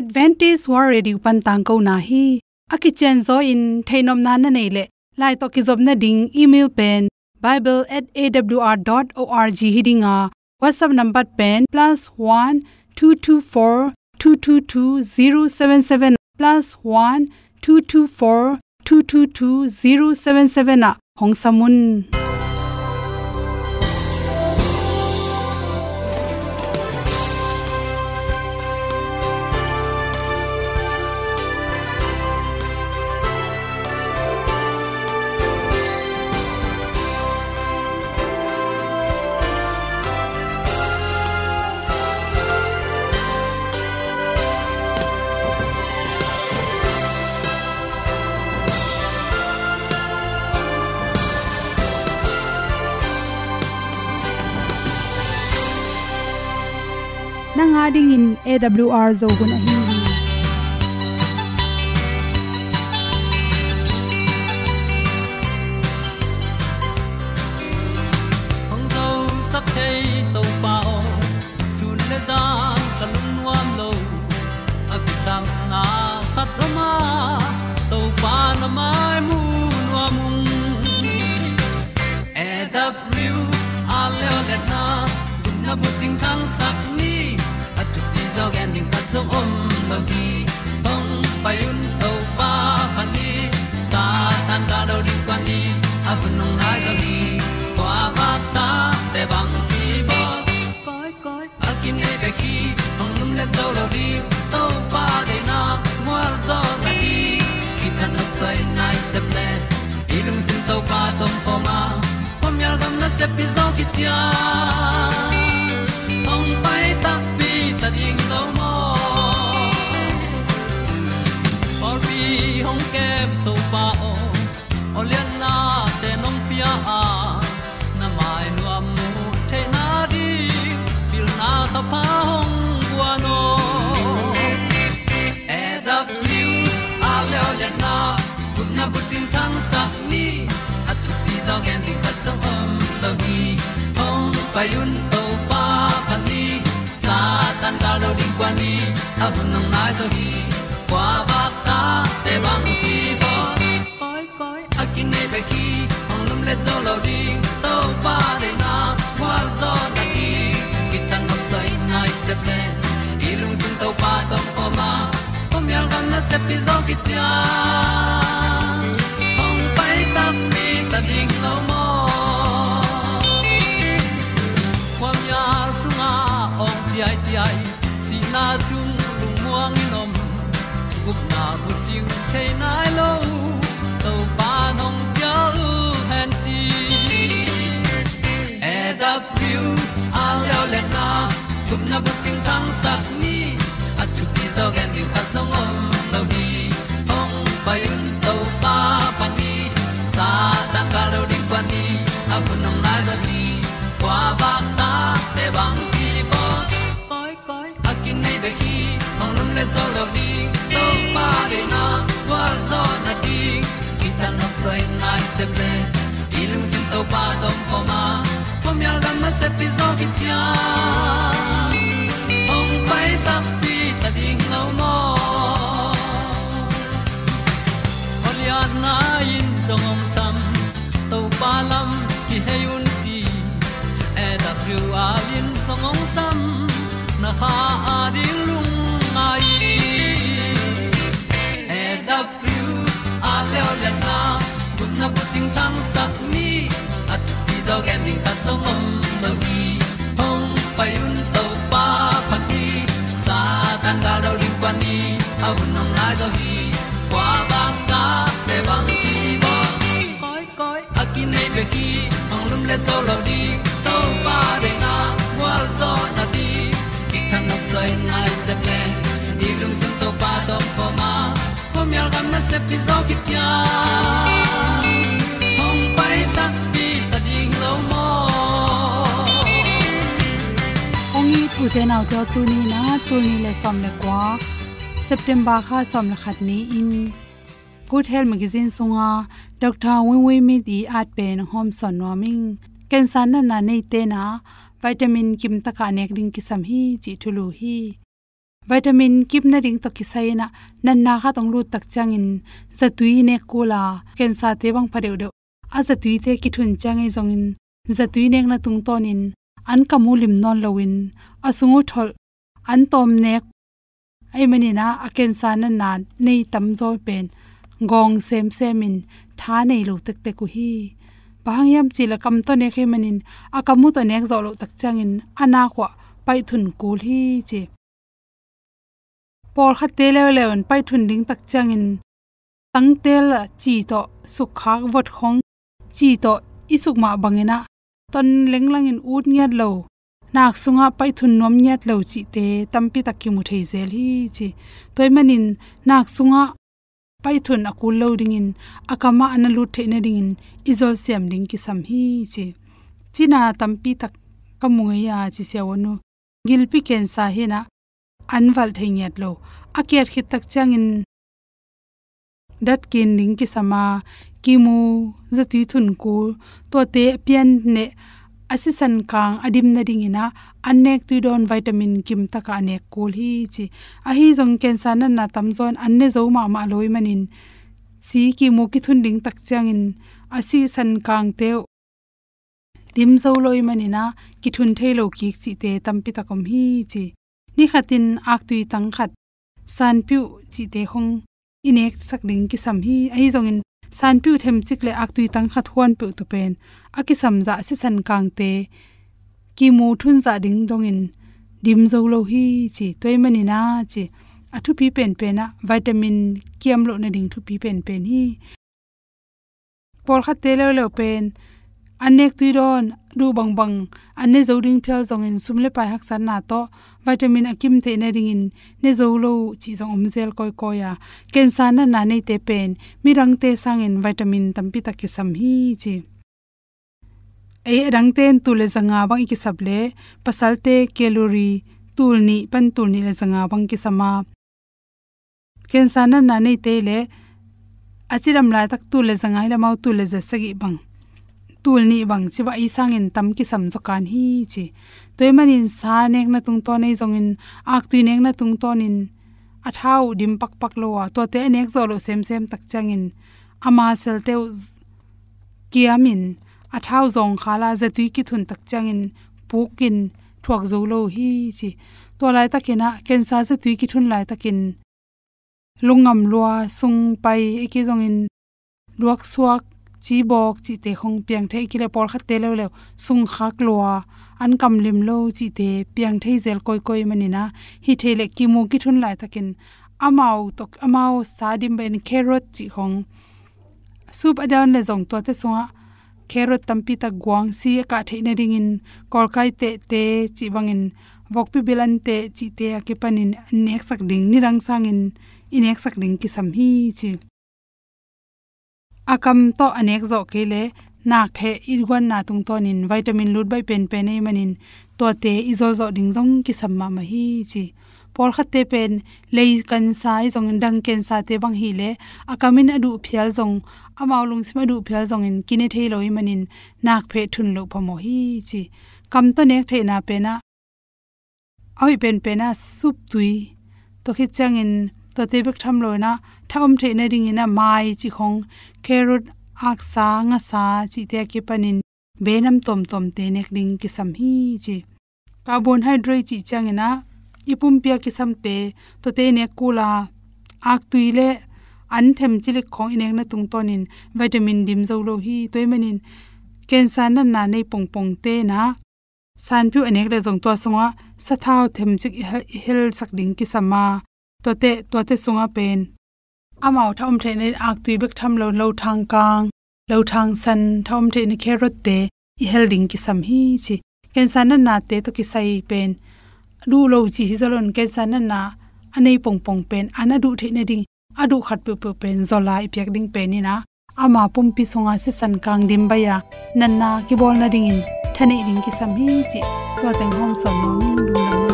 advantage war ready pan tang ko na hi. Aki chen zo in thainom na na nei le. Lai to ki job na ding, email pen bible@awr.org hiding a whatsapp number pen, plus one two two four two two two zero seven nanga dingin awr zo gun a hi tan nai se ple ilung sin to pa tom pa ma pom yal gam na se pi zo ki tia na bu tin tan sa ni. At tu pi zo gen di khat zo om lo gi hong pa yun to pa pa ni. Sa tan da lo ding kwan ni. A bu nang mai zo hi kwa ba ta te bang ki bo koi koi a kin nei be ki ong lum le zo lo ding to pa de na kwa zo na ki ki tan nok sai nai se pe ilung sun to pa tom ko ma. Pom yal gam na se pi zo ki tia na chung lung muang ni nom gup na bu chiu the nai lo to pa nong pia u han ti e da piu a leo le na. Gup na bu chiu tang sat ni at tu pi zo gen ni at song om lum le zo ni to pa de na kwa zo na ki ki na sai nai se ple i sin to pa dom poma ma. Pom yal gam na se pi zo ki tia ting tang sat ni at ti zo gen ding ta zong mom lo gi hong pai un to pa pa ti sa tan ga do ri pa ni au nong lai do gi kwa ba ta pe bang ti bo koi koi a ki nei be ki hong lum le to lo di to pa de na wa zo na ti ki kan nok sai nai se ple ni lung sun to pa do po ma. Po mi al gam na se pi zo ki tia ong i thu te nau te tu ni na tu ni le som le kwa september kha som la khat ni in good health magazine songa dr wen we mi di at pen hom son warming, cancer na na nei te na vitamin kim ta ka nek ring ki sam hi chi thulu hi vitamin kip na ring to ki saina nan na kha tong lu tak changin zatui ne kula ken sa te bang phareu de a zatui te ki thun changai zongin zatui nek na tung tonin an kamulim non lowin asungu thol an tom nek. Ai mani na aken sa na na nei tam zo pen. Gong sem semin, tha nei lo tek te ku hi. Bahang yam chi la kam to ne khe manin akamu to nek zo lo tak changin ana khwa pai thun kul hi che por kha te le le on pai thun ding tak changin. Tang tel chi to sukhak vot khong, chi to isuk ma bangena ton lenglang in ut nyat lo nak sunga pai thun nom nyat lo chi te tampi takki mu thei zel hi chi toy manin nak sunga pai thun aku lo ding in akama analu the na ding in izol siam ding ki sam hi chi china tampi tak kamunga ya chi se wonu gilpi ken sa hi na anwal thei nyat lo akiat khit tak chang in dat kin ding ki sama kimu zati thun ku to te pian ne asisan kang adim na ding ina, anek tu don vitamin kim taka anek kul hi chi. A hi jong ken san na tam zon anne zo ma ma loi manin. Si ki mu ki thun ding tak changin asi san kang te dim zo loi manina ki thun thelo ki chi te tampi takom hi chi. Ni khatin ak tui tang khat. San piu chi te hong. Inek sak ding ki sam hi. A hi jong in san piu them chik le ak tui tang khat huan pu tu pen. Aki samza si san kang te. Ki mu thun za ding dong in. Dim zo lo hi chi toy mani na chi. Athu pi pen pen na vitamin kiam lo na ding thu pi pen pen hi. Por khat te lo lo pen. अनेक तुइरोन don, du bang bang. Anne zo ding phya zong in sumle pai hak san na to. Vitamin akim te na ring in. Ne zo lo chi zong om zel koi ko ya. Ken sa na na nei te pen. Mi rang te sang in vitamin tampi ta ki sam hi chi. E rang ten tu le zanga bang ki sable pasal te calorie, tul ni, pan tul ni le zanga bang ki sama. Ken sa na na nei te le. Achiram la bang tul ni bang chiwa isang in tam ki sam zo kan hi chi toy manin sa nek na tung to nei zong in ak tu nek na tung ton in a thau dim pak pak lo wa to te nek zo lo sem sem tak chang in ama sel te kiamin a thau zong khala za tu ki thun tak chang changin pukin thuak zo lo hi chi to lai takina ken sa za tu ki thun lai takin lungam lua sung pai ki zong in luak suak chi bok chi te khong piang thei kile por kha te lo lo sung khak lwa an kam lim lo chi te piang thei zel koi koi mani na. Hi thele ki mu ki thun lai takin. Amao tok, amao sadim ben carrot chi khong soup adan le zong to te songa carrot tampi ta guang si ka theina ring in. Kol kai te te chi bangin vok pi bilan te chi te ke panin nek sak ding. Ni rang sang in. Inek sak ding ki sam hi chi akam to anek zo kele nak phe irwan na tung ton in vitamin lut bai pen pen ei manin. To te izo zo ding jong ki samma ma hi chi. Por khat te pen lei kan sai jong dang ken sa te bang hi le. Akamin adu phial jong amaw lung sim du phial jong in kine thei loi manin. Nak phe thun lo phamo hi chi. Kam to nek the na pe na. Oi pen pen na sup tui. To khi chang in, to te bek tham lo na thom the na ring ina mai chi khong, carrot ak sa nga sa chi te ke panin, benam tom tom te nek ding ki sam hi chi. Carbohydrate chi changena ipum pia ki sam te, to te ne kula. Ak tuile an them chilik khong inek na tung tonin, vitamin dim zo lo hi toy manin. Cancer na na nei pong pong te na. San phu anek le jong to songa, sa thau them chik hel sak ding ki sama. To te to te sunga pen amao thom the ne ak tui bek tham lo lo thang kang, lo thang san thom the ne carrot te, i helding ki sam hi chi. Ken san na na te to ki sai pen. Du lo chi hi zalon ken san na na, anei pong pong pen. Ana du the ne ding adu khat pu pu pen, zola i pek ding pen ni na ama pum pi songa se san kang dim ba ya. Nan na ki bol na ding in, thane ding ki sam hi chi. To teng hom son no ning du na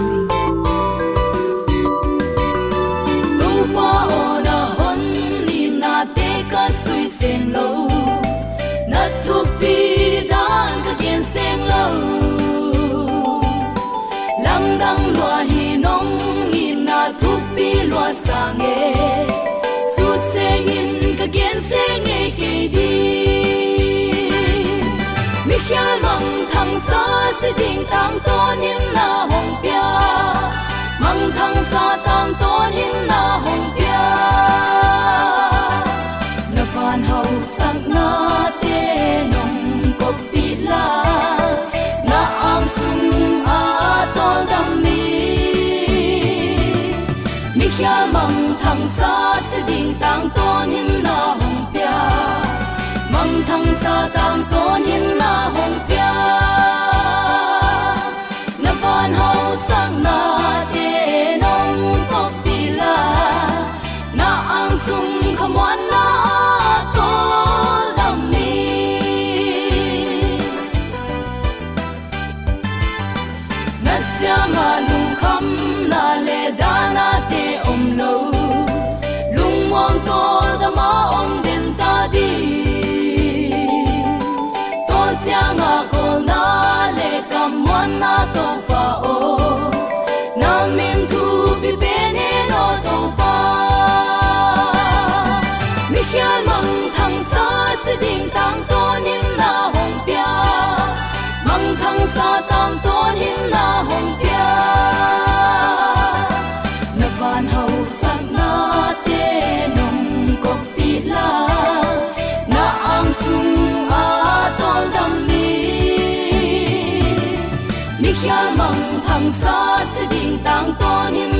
pi lo sa nge su se in ka gen se nge ke di mi khia mong thang sa se ding tang ton na hong pia. Mong thang sa tang ton in na hong pia. Tang ton in na hong pia. Mong thang sa tang ton in na hong pia. Na van ho sang na te nong ko pi la. Na ang sung khamwan na to dam mi Nasyanga lung ma kam mong thang sa se ding tang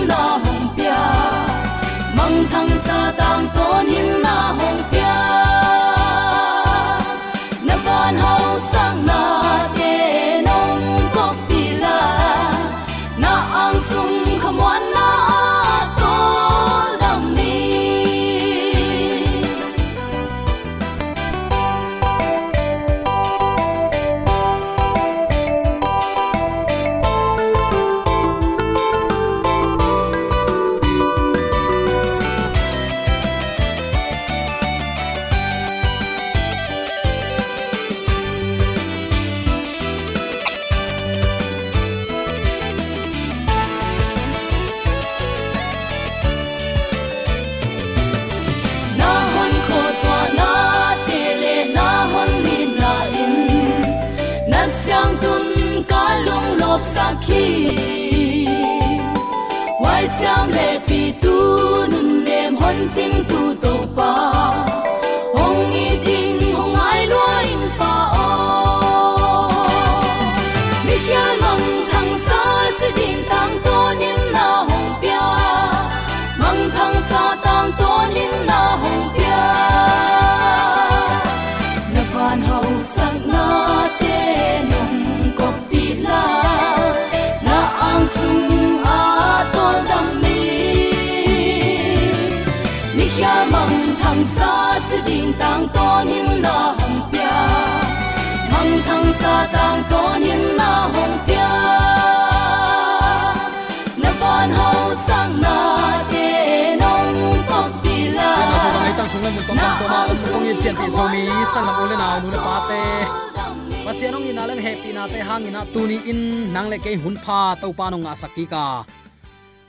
nem hon ching tu to tang to nin na hong pia na van hau sang na te nong ko pi la na so bangai tang sungai mun tong tang to na um kong in pian pi so mi sang na ule na nu na pa te pasianong ina leng happy na te hang ina tuni in nang le ke hun pha to pa no nga sakki ka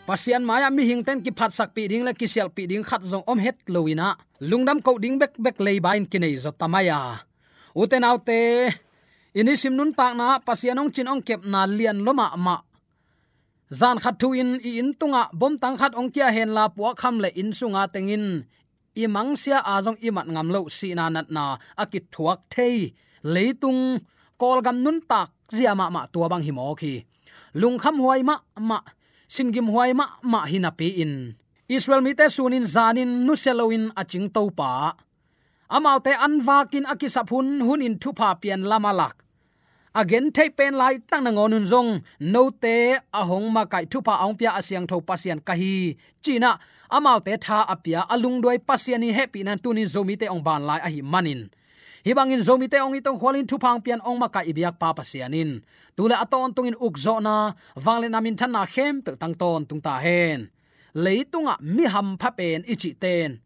pasian maya mi hing ten ki phat sak pi ding le ki sial pi ding khat zong om het loina lungdam ko ding bek bek lei bain kinai zo tamaya uten autte ini sim nun tak na pasianong chin ong kep na lian loma ma. Zan khat thu in, i in tunga, bom tang khat ong kia hen la puwa kham le in sunga tengin. I mang sia azong i mat ngam lo si na nat na akit thuak thei. Leitung kol gam nun tak, zia ma ma tua bang himo khi. Lung kham huai ma ma singim huai ma ma hinapi in. Israel mi te sunin zanin nu seloin aching to pa. Amaute anwakin akisaphun hun in thupa pian lamalak again thei pen lai, tang na ngonun zong. No te, ahong ma kai thupa ong pia asyang tho pasian kahi china amau te tha apia alung doi pasian ni happy nan tuni zomi te ong ban lai a hi manin. Hi bangin zomi te ong itong khwalin thu phang pian ong ma kai ibyak pa pasianin tule aton tungin ukzo na wangle namin than na khem pe tang ton tung ta hen. Leitunga mi ham pha pen ichi ten.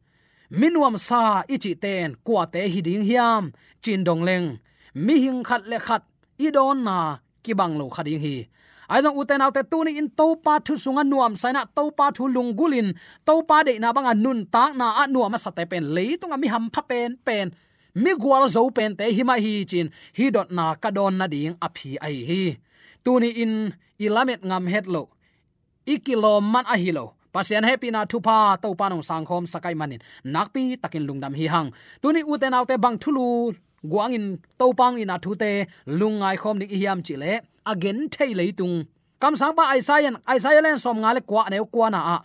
Minuam sa ichi ten kwa te hiding hiam, chin dong leng. Mi hing khat le khat idon na kibang lo khading hi. Ai jong uten autte tu ni in to pa thu sunga nuam saina to pa thu lungulin to pa de na banga nun ta na a nuam sa te pen. Le tunga mi ham pha pen pen. Mi gwal zo pen te hi ma hi chin. Hi dot na ka don na ding a phi ai hi. Tu ni in ilamet ngam het lo. Ikilo man a hi lo. Pasian happy na thupa to sang sangkhom sakai manin. Nakpi takin lungdam hi hang. Tuni uten autte bang thulu guangin topang ina thute, lungai khom ni hiam chile again, thei leitung kam sang pa aisayan len som ngale kwa ne kwa na a.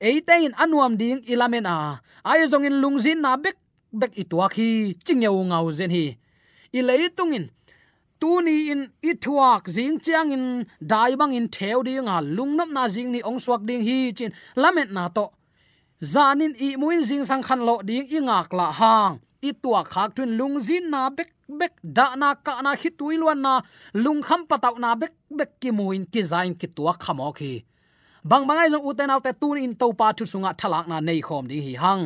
Eite in anuam ding ilamen a. Ai zong in lungzin na bek bek itwa khi chingyau ngau zen hi. I leitungin tu ni in ithuak zing jing chiang in, dai bang in theu ding a lungnam na jing ni ong suak ding hi chin lamet na to. Zanin i muin jing sang khan lo ding i ngak la hang i tua khak thun lung zin na bek bek da na ka na hi tui luan na lung kham pataw na bek bek ki muin, ki zain, ki tua khamo khi bang bangai jong uten autte tun in to pa thu sunga thalak na nei khom ding hi hang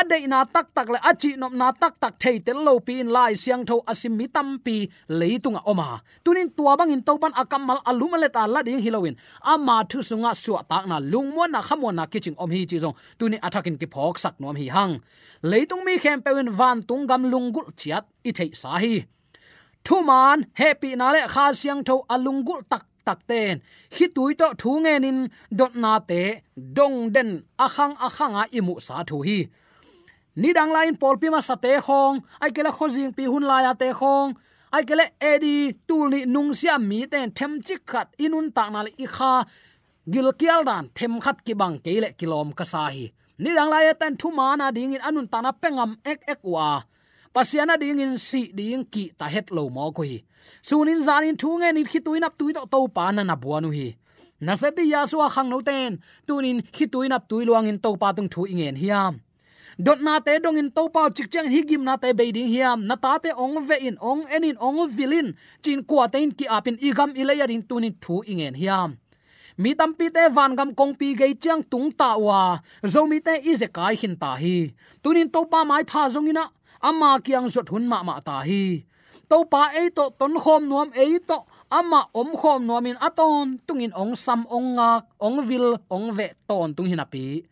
ade na tak tak le achi nom na tak tak thei tel lo pi in lai siang tho asim mi tam pi leitunga oma tunin tua bang in topan akamal alum le ta la ding hilowin ama thu sunga suwa tak na lungmo na khamo na kiching om hi chi jong tunin athakin ki phok sak nom hi hang. Leitung mi khem pewin van tung gam lungul chiat i thei sa hi. Thu man, happy na le kha siang tho alungul tak tak ten. Hi tui to thu nge nin dot na te dong den akhang akhanga imu sa thu hi ni dang lain pol pi ma sa te khong, ai kele khojing pi hun la ya te khong, ai kele edi tul ni nung sia mi ten them chi khat inun ta na i kha, gil kial dan them khat ki bang ke le kilom ka sa hi. Ni dang lai e ten thu ma na ding in anun ta na pengam ek ek wa. Pasiana ding in si ding ki ta het lo mo ko hi. Sunin zanin thu nge ni khi tuinap tui to to pa na na buanu hi. Na se ti ya khang no ten tunin khi tuinap tui luang in to pa tung thu ingen hiam dot na te dong in topa chik chang hi gim na te be ding hiam. Na ta te ong ve in, ong enin, ong vilin. Chin kwa te in ki apin igam ilayar in tunin thu ingen hiam. Mi tam pi te van gam kong pi ge chang tung ta wa. Zo mi te i ze kai hin ta hi. Tunin topa mai pha zong ina, ama kyang zot hun ma ma ta hi. Topa e to ton khom nuam e to, ama om khom nuamin aton tungin ong sam ong ngak, ong vil, ong ve ton tung hinapi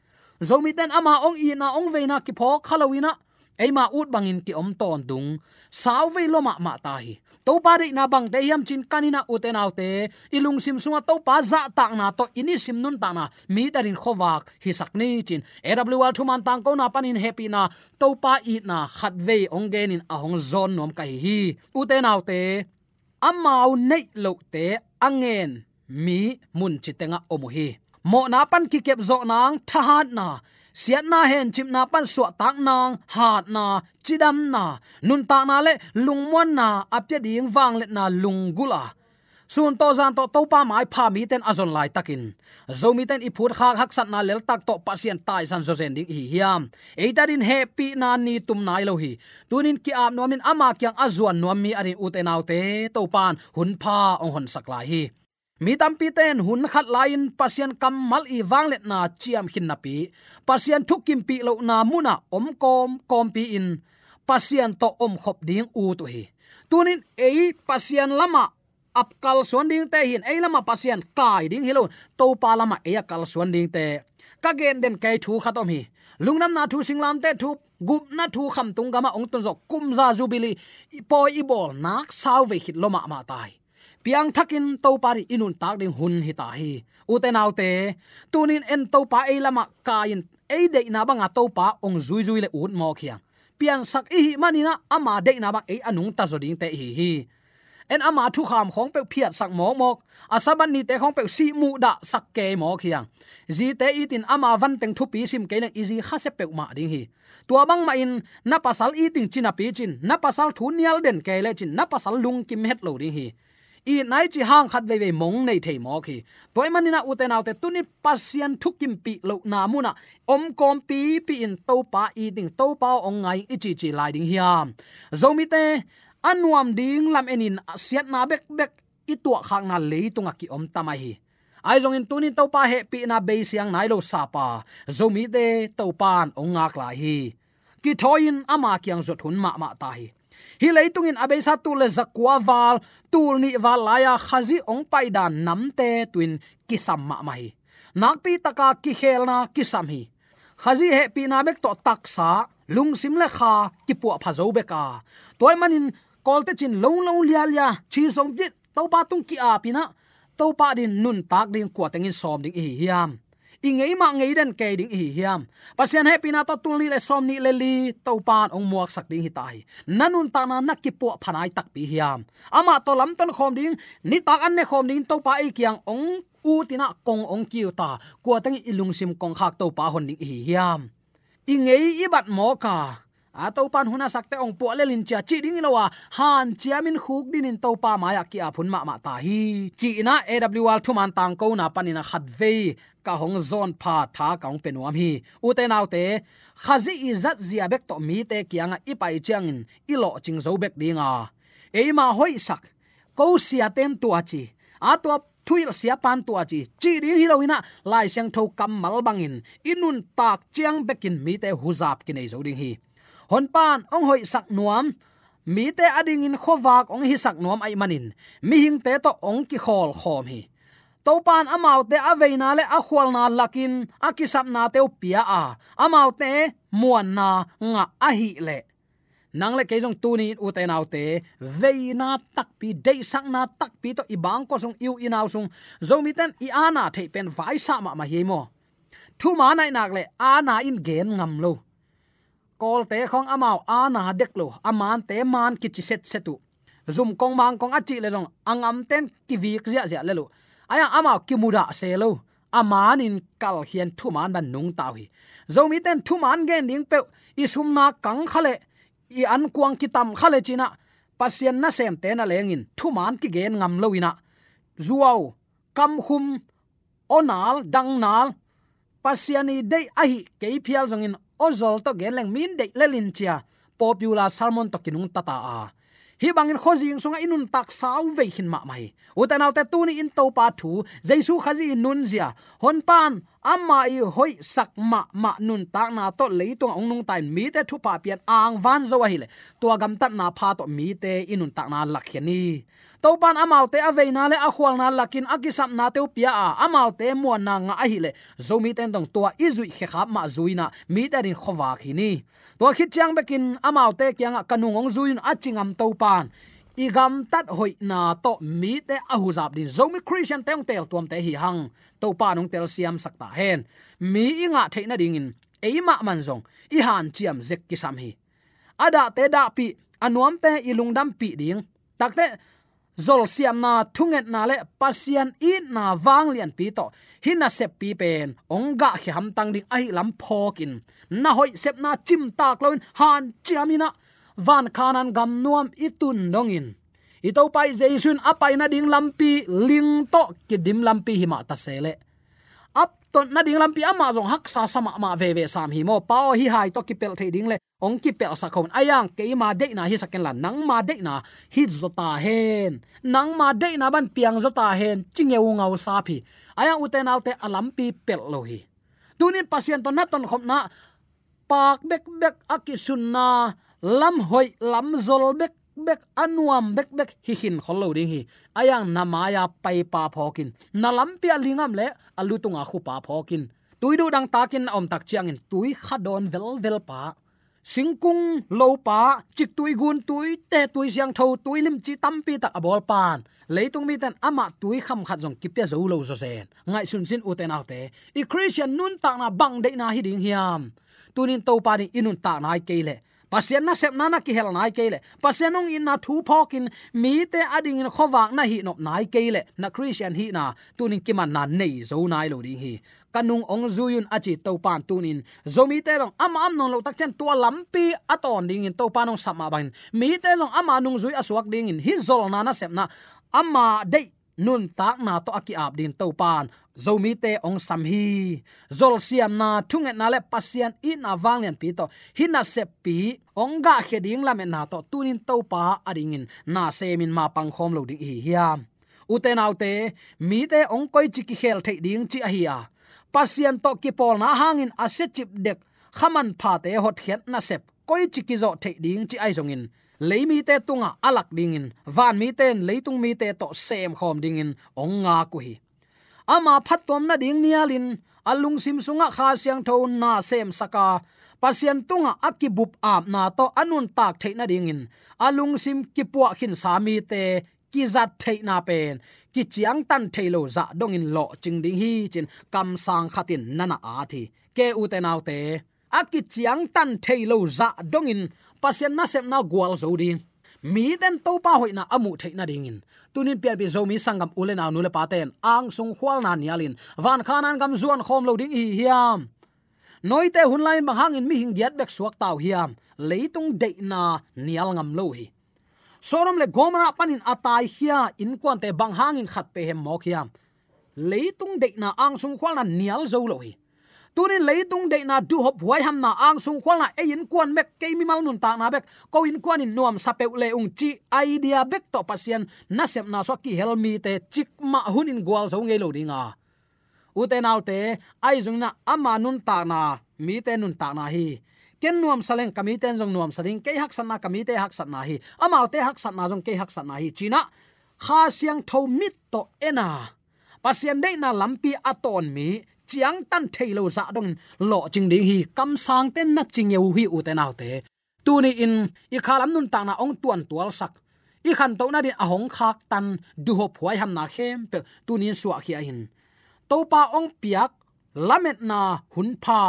zomi ten ama ong i na ong veina ki pho khalawina eima ut bangin ki om ton dung. Sau ve loma ah ma ta hi. To pa de na bang te yam chin kanina uten autte ilung sim sunga to pa za ta na to ini sim nun ta na. Mi darin khowak, hi sakni chin. Awl thuman tang ko na panin happy na. To pa i na khat ve ong gen in ahong zon nom kai hi uten autte amau nei lo te angen mi mun chitenga omuhi mo na pan ki kep zo nang thahat na. Siat na hen, chim na pan suwa tak nang, hat na, chidam na. Nun ta na le lungmon na apya ding wang le na lungula sun to zan to topa mai pha mi ten azon lai takin. Zo mi ten iphut khak hak sat na lel tak to pasien tai san zo zen ding hi hiam. Eita din happy na ni tum nai lo hi. Tunin ki am nomin ama kyang azuan nomi ari utenaute to pan hun pha ong hon saklai hi mi tampi ten hun khat lain pasien kam mal i wanglet na chiam hin na pi. Pasian thukim pi lo na muna om kom kom pi in. Pasien to om khop ding u to hi. Tunin ei pasien lama ap kal suan ding te hin. Ei lama pasien kai ding hilo to pa lama e kal suan ding te. Ka gen den kai thu khatom hi. Lungnam na thu singlam te thu, gup na thu kham tung gama ong tun zo kum za jubili poi ibol nak saw ve hit loma ma tai piang thakin to pari inun tak ding hun hi ta hi. Uten autte tunin en to pa e lama kain e de na banga to pa ong zui zui le ut mo khiang pian sak i manina ama de na bang e anung ta zoding te hi hi. En ama thu kham khong pe phiat sak mo mok asaban ni te khong pe si mu da sak ke mo khiang ji te itin ama van teng thu pi sim ke lang easy khase pe ma ding hi. Tua bang ma in, na pasal eating china pi chin, na pasal thu nial den ke le chin, na pasal lung kim het lo ding hi i nai chi hang khat ve ve mong nei thei mo khi. Toy manina uten autte tuni pasian thukim pi lo na muna om kom pi pi in to pa i ding to pa ong ngai, i chi chi lai ding hiam. Zomi te, anuam ding lam enin siat na bek bek, i tua khang na le tunga ki om tamai hi. Ai zong in tunin to pa he pi na be siang nai lo sa pa. Zomi te to pan ong ngak la hi. Ki thoin ama kyang zot hun ma ma ta hi hi leitungin abesa tu le zakwa wal tul ni wal laya khazi ong pai dan namte twin kisam ma mai nakpi taka ki khelna kisam hi. Khazi he pi na bek to taksa lung sim le kha, ki pu pha zo beka toy manin kolte chin long long lia lia, chi song jit to pa tung ki a pina to pa din nun tak ding kwa tengin som ding hi hiam ingei ma ngei den ke ding hi hiam pasian happy na to tul ni le som ni le li to pan ong muak sak ding hi tai nanun ta na nak ki po phanai tak pi hiam ama to lam ton khom ding ni tak an ne khom ding to pa i kyang ong u tina kong ong kiu ta kwa tang ilung sim kong khak to pa hon ding hi hiam ingei ibat mo ka a to pan huna sakte ong po le lin cha chi ding lowa han chiamin khuk din in to pa ma ya ki a phun ma ma ta hi. Chi na awl thuman tang ko na panina khat ve ka hong zon pha tha kaung penuam hi. U te nau te khazi izat zia bek to mi te kianga ipai changin ilo ching zo bek dinga eima hoi sak, ko sia ten tu achi a to thuil sia pan tu achi chi ding hi loina lai sang tho kam mal bangin inun tak chiang bekin mi te huzap kinai zo ding hi. Hon pan, ong hoi sak nuam, mi te ading in khowak ong hi sak nuam ai manin, mi hing te to ong ki khol khom hi topan pan amau aveina le akhwalna lakin akisapna kisap te pia a. Amau muanna na nga ahi le. Nang le keijong tu ni veina tak pi dei sang na tak pi to ibang ko sung, iu inaw sung. Zomiten i ana the pen vai sa ma ma hi thu ma nai nak le ana in gen ngam lo. Kol te khong amao ana dek lo aman te man kichi set setu. Zum kong mang kong achi le jong angam ten ki vik zia zia le lo aya, ama ki selo aman in kal hian thu man ban nung taw hi. Zomi ten thu man gen ding pe isum na kang khale. I an kuang kitam khale china. Pasien na sem te na lengin thu man ki gen ngam loina zuaw kam hum onal dang nal. Pasiani dei ahi ke phial zongin ozol to geleng min dei lelin chia. Popular salmon to kinung tata a hi bangin khozing sunga inun tak sau ve hin ma mai. Utanaw te tu ni in to pa thu. Jaisu khazi nun zia. Hon pan amma i hoi sak ma ma nun ta na to leitung ong nung tai mi te thu pa pian ang van zo hi le. Tua gam tat na pha to mi te inun ta na lakhiani to pan amau te aveina le akhwal na lakin akisam na te pia a amau te mo na nga a hi le. Zomi ten dong tua izui khe khap ma zuina mi ta rin khowa khini to khit chang bekin amau te kyang kanung ong zuin achingam to pan igam tat hoi na to mi te ahu zap din zomi christian teng tel tuam te hi hang. To pa nong tel siam sakta hen. Mi inga theina ding in. Eima man zong. I han chiam zek ki sam hi. Ada te da pi, anuam te ilung dam pi ding. Takte zol siam na thunget na le pasian i na wang lian pi to. Hina sep pi pen. Ongga khi ham tang ding ai lam phokin na hoi sep na chim tak loin han chiamina van khanan gam nuam itun dongin itau pai jaisun apai na ding lampi ling to kidim lampi hima ta sele. Ap to na ding lampi ama jong hak sa sama ma ve ve sam hi mo. Pao hi hai to ki pel the ding le. Ong ki pel sa khon. Ayang ke ma de na hi saken la. Nang ma de na hi zota hen. Nang ma de na ban piang zota hen. Chingeu ngau sa phi. Ayang uten alte alampi pel lo hi. Tunin pasien to na ton khom na. Pak bek bek akisunna lam hoi, lam zol, bek bek anuam, bek bek hi hin kholo ding hi. Ayang namaya pai pa phokin nalam pia lingam le alutunga khu pa phokin tuidu dang takin om tak chiang in. Tui khadon vel vel pa. Singkung lo pa, chik tui gun tui, te tui siang tho, tui lim chi tampi tak abol pan. Leitung mi tan ama tui kham khat jong kipya zo lo zo sen ngai sun sin uten alte i christian nun tak na bang de na hi ding hiam. Tunin to pa ni inun ta ai kele pasien na sep nana ki hel nai kele pasien ong in na thu phokin mi te ading in khowak na hi nop nai kele na christian hi na, tunin kiman na nei zo nai lo ding hi. Kanung ong zuyun achi to pan tunin. Zomi te rong ama am non lo tak chen tua lampi aton ding in to panong sama bain. Mi te rong ama nung zui aswak ding in. Hi zol na na sep na. Ama dei nun tak na to aki ap din to pan. Zomi te ong sam hi. Zol siam na thung na le pasian i na wanglian pi to. Hina se pi, ong ga kheding la me na to tunin to pa adingin na semin ma pang khom lo ding hi hiam uten autte mi te ong koi chi ki khel thei ding chi a hi a. Pasian to ki pol na hangin ase chip dek. Khaman pha te hot khet na sep koi chi ki zo thei ding chi ai zongin leimi te tunga alak dingin van mi ten leitung mi te to sem khom dingin ong nga ku hi. Ama phatom na ding nialin alung sim sunga kha siang tho na sem saka. Pasian tunga akibup ap na to anun tak theina dingin alung sim kipua khin sami te kizat theina pen. Ki chiang tan thailo za dongin lo ching ding hi chin kam sang khatin nana a thi. Ke u te nau te. Aki chiang tan thailo za dongin pasien na sep na gwal zo ding mi den to pa hoina amu theina dingin tunin pian bi zomi sangam ule na nule paten ang sung khwal na nialin van khanan gam zuan khom lo ding hi hiam. Noite hun lain bang hangin mi hing giat bek suak taw hiam. Leitung de na nial ngam lo hi. Sorom le gomara panin atai hia in kwante bang hangin khat pe hem mok hiam. Leitung de na ang sung khwal na nial zo lo hi tunin leitung de na du hop huai ham na ang sung khwal na e in kwan mek ke mi mal nun ta na bek ko in kwan in nuam sape le ung chi idea bek to pasien na sep na so ki helmi te chik ma hunin gwal so nge lo dinga uten autte ai jung na ama nun ta na mi te nun ta na hi. Ken nuam saleng kami ten jong nuam saling ke hak san na kami te hak san na hi. Ama te hak san na jong ke hak san na hi. China kha siang tho mit to ena pasien dei na lampi aton mi chiang tan thailo za dong lo ching ding hi kam sang ten na ching yeu hi u te nau te tu ni in, i khalam nun ta na ong tuan tual sak. I khan to na din ahong khak tan, du ho phuai ham na khem pe tu ni suwa khi a hin. To pa ong piak, lamet na hun pha.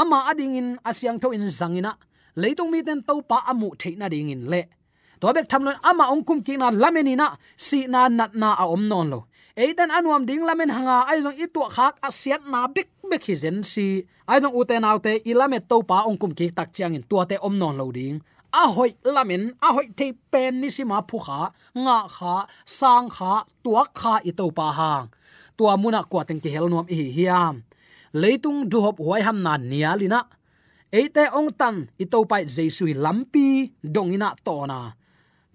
Ama ading in asyang tho in zangina leitung mi ten to pa amu theina ding in le. To bek thamlon ama ong kum ki na lamenina si na nat na a om non lo eitan anuam ding lamen hanga aizong itu khak asiat na bik bik hi zen si. Aizong uten autte ilame to pa ongkum ki tak chiang in tuate om non lo ding. A hoi lamen a hoi te pen ni si ma phu kha, nga kha, sang kha, tua kha i to pa hang tua muna kwa teng ki hel nuam hi hiam. Leitung du hop huai ham na nia lina eite ong tan i to pai jesu lampi dongina to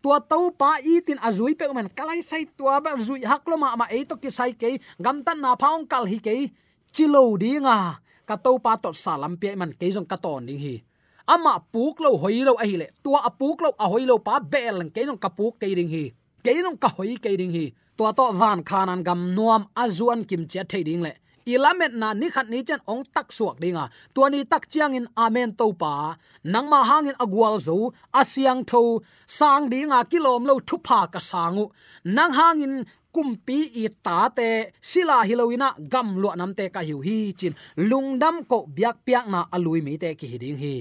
tua tau pa i tin azui pe man kalai sai tua ba zui haklo ma ma ei to ki sai ke gam tan na phaung kal hi ke chilo dinga ka to pa to salam pe man ke jong ka ton ding hi. Ama puk lo hoi lo a hi le. Tua a puk lo a hoi lo pa bel ke jong ka puk ke ding hi. Ke jong ka hoi ke ding hi. Tua to van khanan gam nuam azuan kim che thei ding le ilamet na ni khat ni chen ong tak suak dinga. Tuani tak chiang in amen to pa. Nang ma hangin agwal zo, asyang tho, sang dinga kilom lo thu pha ka sangu. Nang hangin kumpi i ta te, sila hiloina gam lo nam te ka hiu hi chin. Lungdam ko biak piak na alui mi te ki hiding hi.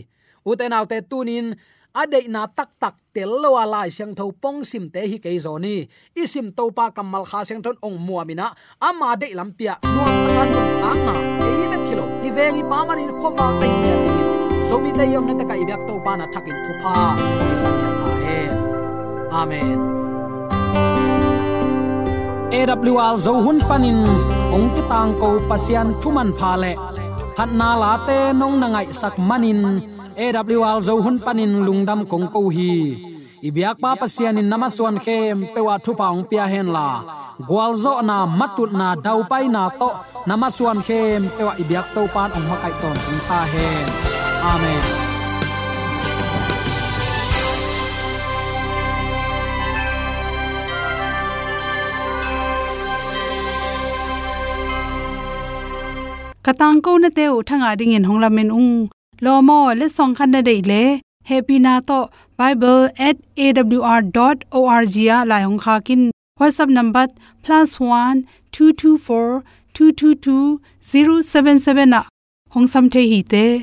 Uten autte tunin adei na tak tak tel lo ala siang tho pong sim te hi ke zoni sim to pa kamal kha siang thon ong muamina ama de lampia nuam takan ang na e na kilo ivengi pa man in khowa pe ne ti. So bi te yom na ta ka byak to pa na thakin thu pa isan ya ta he. Amen. AWR zo hun panin ong ki tang ko pasian thuman pha le. Phat na la te nong na ngai sak manin AWR zo hun panin lungdam kong ko hi. Ibyak pa pasian in namaswan khem pewa thu paung pia hen la. Gwalzo na matut na dau pai na to. Namaswan khem pewa ibyak to pan ong makai ton tung ta hen. Amen. Katang ko na te thanga ding in hongla ung lo mo le song khan na dei le. Happy na to. Bible@awr.org ya la hong kha kin. Whatsapp number +1 224 222 077 na. Hong sam the hi te.